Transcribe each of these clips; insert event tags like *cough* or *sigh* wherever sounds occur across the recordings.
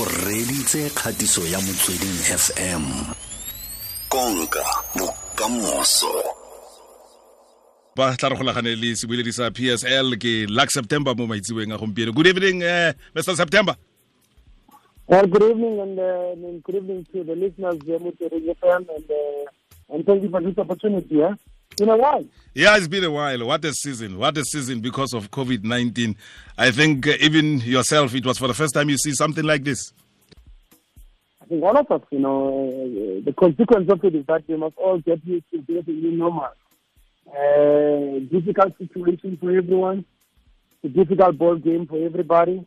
o reditse kgatiso ya motsweding fm konka bokamoso ba tla re golagane le sebueledi sa psl ke luck september mo maitsiweng a gompieno good evening uh, mr september Well, good evening and, uh, and good evening to the listeners here with the FM and, uh, and thank you for this opportunity. Yeah? In a while. yeah it's been a while what a season what a season because of covid-19 i think uh, even yourself it was for the first time you see something like this I think all of us, you know, uh, the consequence of it is that we must all get used to this new normal. Uh, difficult situation for everyone. A difficult ball game for everybody.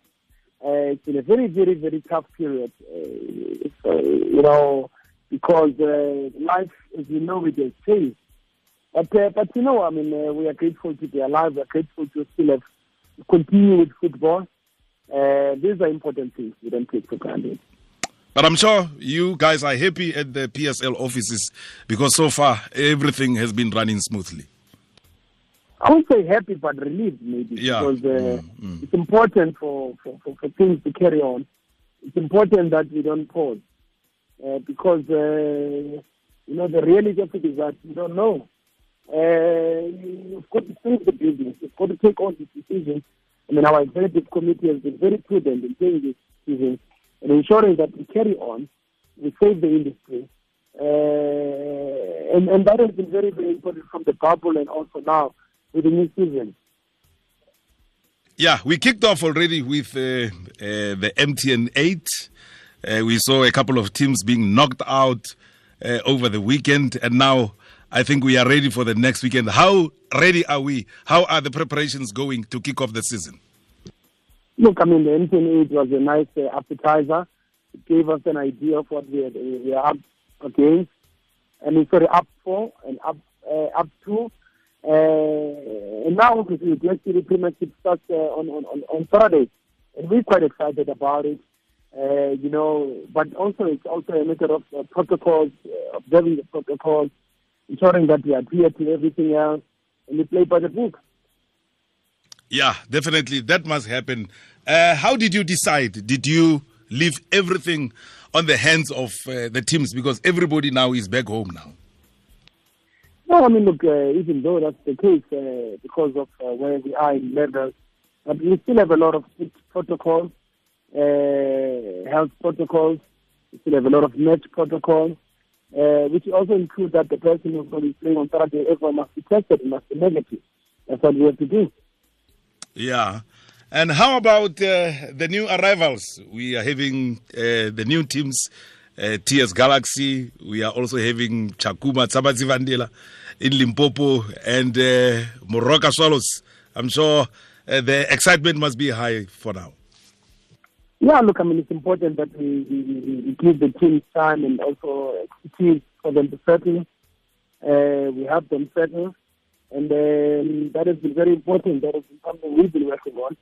Uh, it's been a very, very, very tough period. Uh, uh, you know, because uh, life, as you know, it has changed. But, uh, but you know, I mean, uh, we are grateful to be alive. We are grateful to still have continue with football. Uh, these are important things we don't take for granted. but i'm sure you guys are happy at the psl offices because so far everything has been running smoothly I won't say happy, but relieved maybe Yeah. because uh, Mm, mm. it's important for, for, for, for things to carry on. It's important that we don't pause uh, because uh, you know the reality of it is that we don't know. Uh, you've got to save the business. You've got to take all these decisions. I mean, our executive committee has been very prudent in taking these decisions and ensuring that we carry on, we save the industry. Uh, and, and that has been very, very important from the bubble and also now with the new season. Yeah, we kicked off already with uh, uh, the MTN 8. Uh, we saw a couple of teams being knocked out uh, over the weekend, and now I think we are ready for the next weekend. How ready are we? How are the preparations going to kick off the season? Look, I mean, the MTN 8 was a nice uh, appetizer. It gave us an idea of what we, had, we are up against. Mean, sorry, up for and up uh, up to. Uh, and now, obviously, the actually Premiership starts uh, on, on, on, on Saturday. And we're quite excited about it. Uh, you know, but also it's also a matter of uh, protocols, uh, observing the protocols, ensuring that we adhere to everything else, and we play by the book. Yeah, definitely. That must happen. Uh, how did you decide? Did you leave everything on the hands of uh, the teams? Because everybody now is back home now. No, I mean, look, uh, even though that's the case, uh, because of uh, where we are in levels, but we still have a lot of strict protocols, uh, health protocols. We still have a lot of match protocols, uh, which also include that the person who's going to be playing on Saturday, everyone must be tested, must be negative. That's what we have to do. Yeah. And how about uh, the new arrivals? We are having uh, the new teams, uh, TS Galaxy. We are also having Tshakhuma Tsha Madzivhandila in Limpopo and uh, Moroka Swallows. I'm sure uh, the excitement must be high for now. Yeah, look, I mean, it's important that we, we, we give the teams time and also expertise for them to settle. Uh, we have them settle, and um, that has been very important. That has been something we've been working on.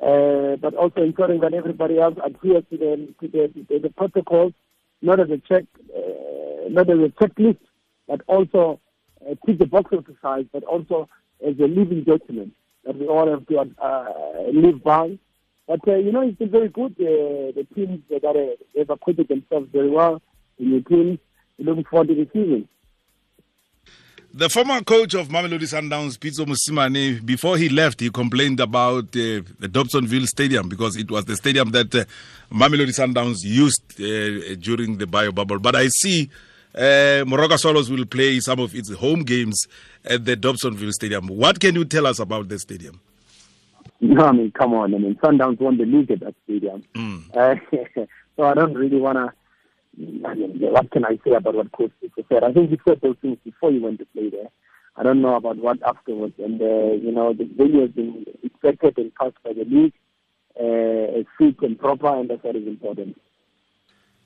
Uh, but also ensuring that everybody else adheres to the, to the, to the protocols, not as a check, uh, not as a checklist, but also uh, tick the box exercise, but also as a living document that we all have to uh, live by. But uh, you know, it's been very good. Uh, the teams that they've acquitted themselves very well. In the. We're looking forward to the season. The former coach of Mamelodi Sundowns, Pitso Mosimane, before he left, he complained about uh, the Dobsonville Stadium because it was the stadium that uh, Mamelodi Sundowns used uh, during the bio bubble. But I see uh, Swallows will play some of its home games at the Dobsonville Stadium. What can you tell us about the stadium? *laughs* No, I mean, come on. I mean, Sundowns won the league at that stadium. Uh, *laughs* so I don't really want to. I mean, what can I say about what Coach Pitso said? I think he said those things before he went to play there. I don't know about what afterwards. And, uh, you know, the venue has been inspected and passed by the league uh, fit and proper, and that's what is important.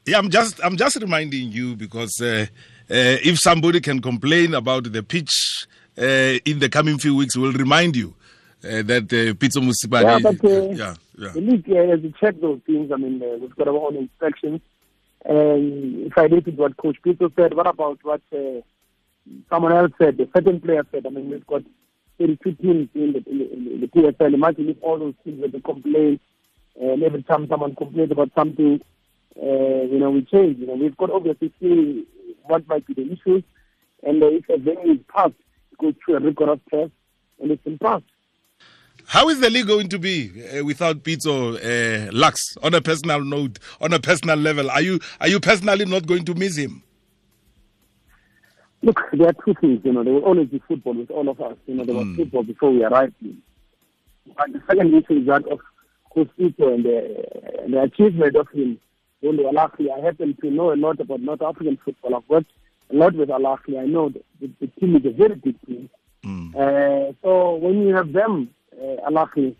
Yeah, I'm just I'm just reminding you because uh, uh, if somebody can complain about the pitch uh, in the coming few weeks, we'll remind you uh, that uh, Pitso Mosimane. Yeah, but uh, yeah, yeah. the league has to check those things. I mean, uh, we've got our own inspections. And if I repeat what Coach Peter said, what about what uh, someone else said, the second player said? I mean, we've got 32 teams in the, in the, in the PSL. Imagine if all those teams were to complain, and every time someone complains about something, uh, you know, we change. You know, we've got obviously see what might be the issues, and uh, if a venue is passed, it goes through a rigorous test, and it's been passed. How is the league going to be uh, without Pitso uh, Lux? On a personal note, on a personal level, are you are you personally not going to miss him? Look, there are two things. You know, there will always be football with all of us. You know, there was Mm. football before we arrived. But the second issue is that of course Pitso and the, and the achievement of him. Only Al Ahly, I happen to know a lot about North African football. I've worked a lot with Al Ahly. I know that the, the team is a very big team. Mm. Uh, so when you have them, uh, Al Ahly,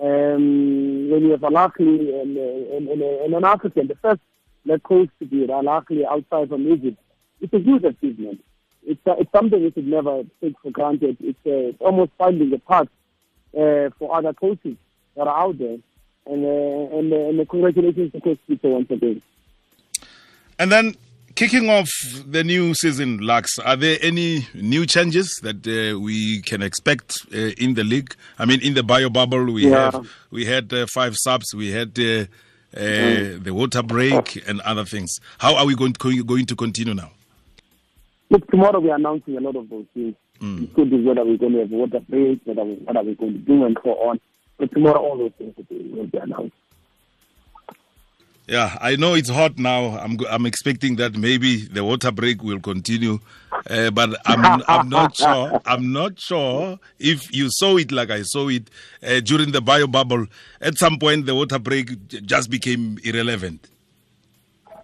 um, when you have Al Ahly and, an African, the first black coach to be Al Ahly outside from Egypt, it's a huge achievement. It's, uh, it's something we should never take for granted. It's, uh, it's almost finding a path uh, for other coaches that are out there. And, uh, and, uh, and congratulations to Coach Peter once again. And then kicking off the new season, Lux, are there any new changes that uh, we can expect uh, in the league? I mean, in the bio bubble, we Yeah. have we had uh, five subs, we had uh, uh, the water break and other things. How are we going to, going to continue now? Look, tomorrow we're announcing a lot of those things. It could be whether we're going to have water break, whether we, what are we going to do, and so on. But tomorrow, all those things will be, will be announced. Yeah, I know it's hot now. I'm I'm expecting that maybe the water break will continue, uh, but I'm I'm not *laughs* sure. I'm not sure if you saw it like I saw it uh, during the bio bubble. At some point, the water break just became irrelevant.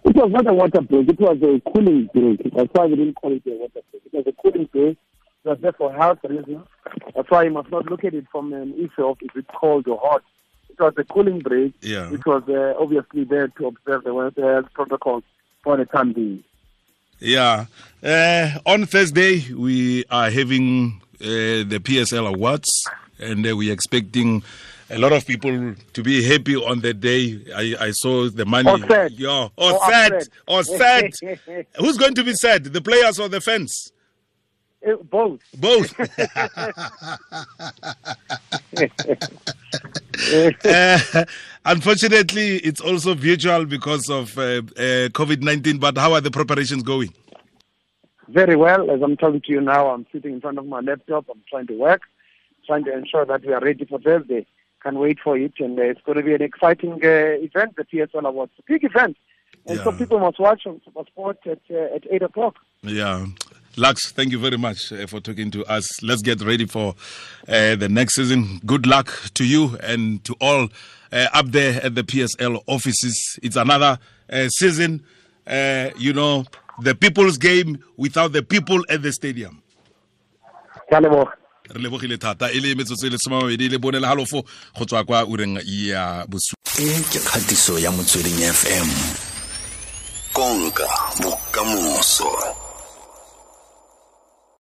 It was not a water break. It was a cooling break. That's why we didn't call it a water break. It was a cooling break. It was there for health reasons. That's why you must not look at it from an issue of is it cold or hot. It was a cooling break. Yeah. It was uh, obviously there to observe the health protocols for the time being. Yeah. Uh, on Thursday, we are having uh, the PSL Awards, and uh, we're expecting a lot of people to be happy on the day. I, I saw the money. Or sad. Yeah. Or, Or sad. upset. Or sad. *laughs* Who's going to be sad? The players or the fans? Uh, both. Both. *laughs* *laughs* Uh, *laughs* unfortunately, it's also virtual because of uh, uh, COVID 19. But how are the preparations going? Very well. As I'm talking to you now, I'm sitting in front of my laptop. I'm trying to work, trying to ensure that we are ready for Thursday. Can't wait for it. And uh, it's going to be an exciting uh, event, the PSL Awards. A big event. And so Yeah. people must watch on Super Sport at, uh, at 8 o'clock. Yeah. Lux, thank you very much uh, for talking to us. Let's get ready for uh, the next season. Good luck to you and to all uh, up there at the PSL offices. It's another uh, season, uh, you know, the people's game without the people at the stadium. Ke re lebogile thata e le metsotso e le somamabedi le bone le halofo go tswa kwa ureng ya bosu e ke kgatiso ya motsweding fm konka bokamoso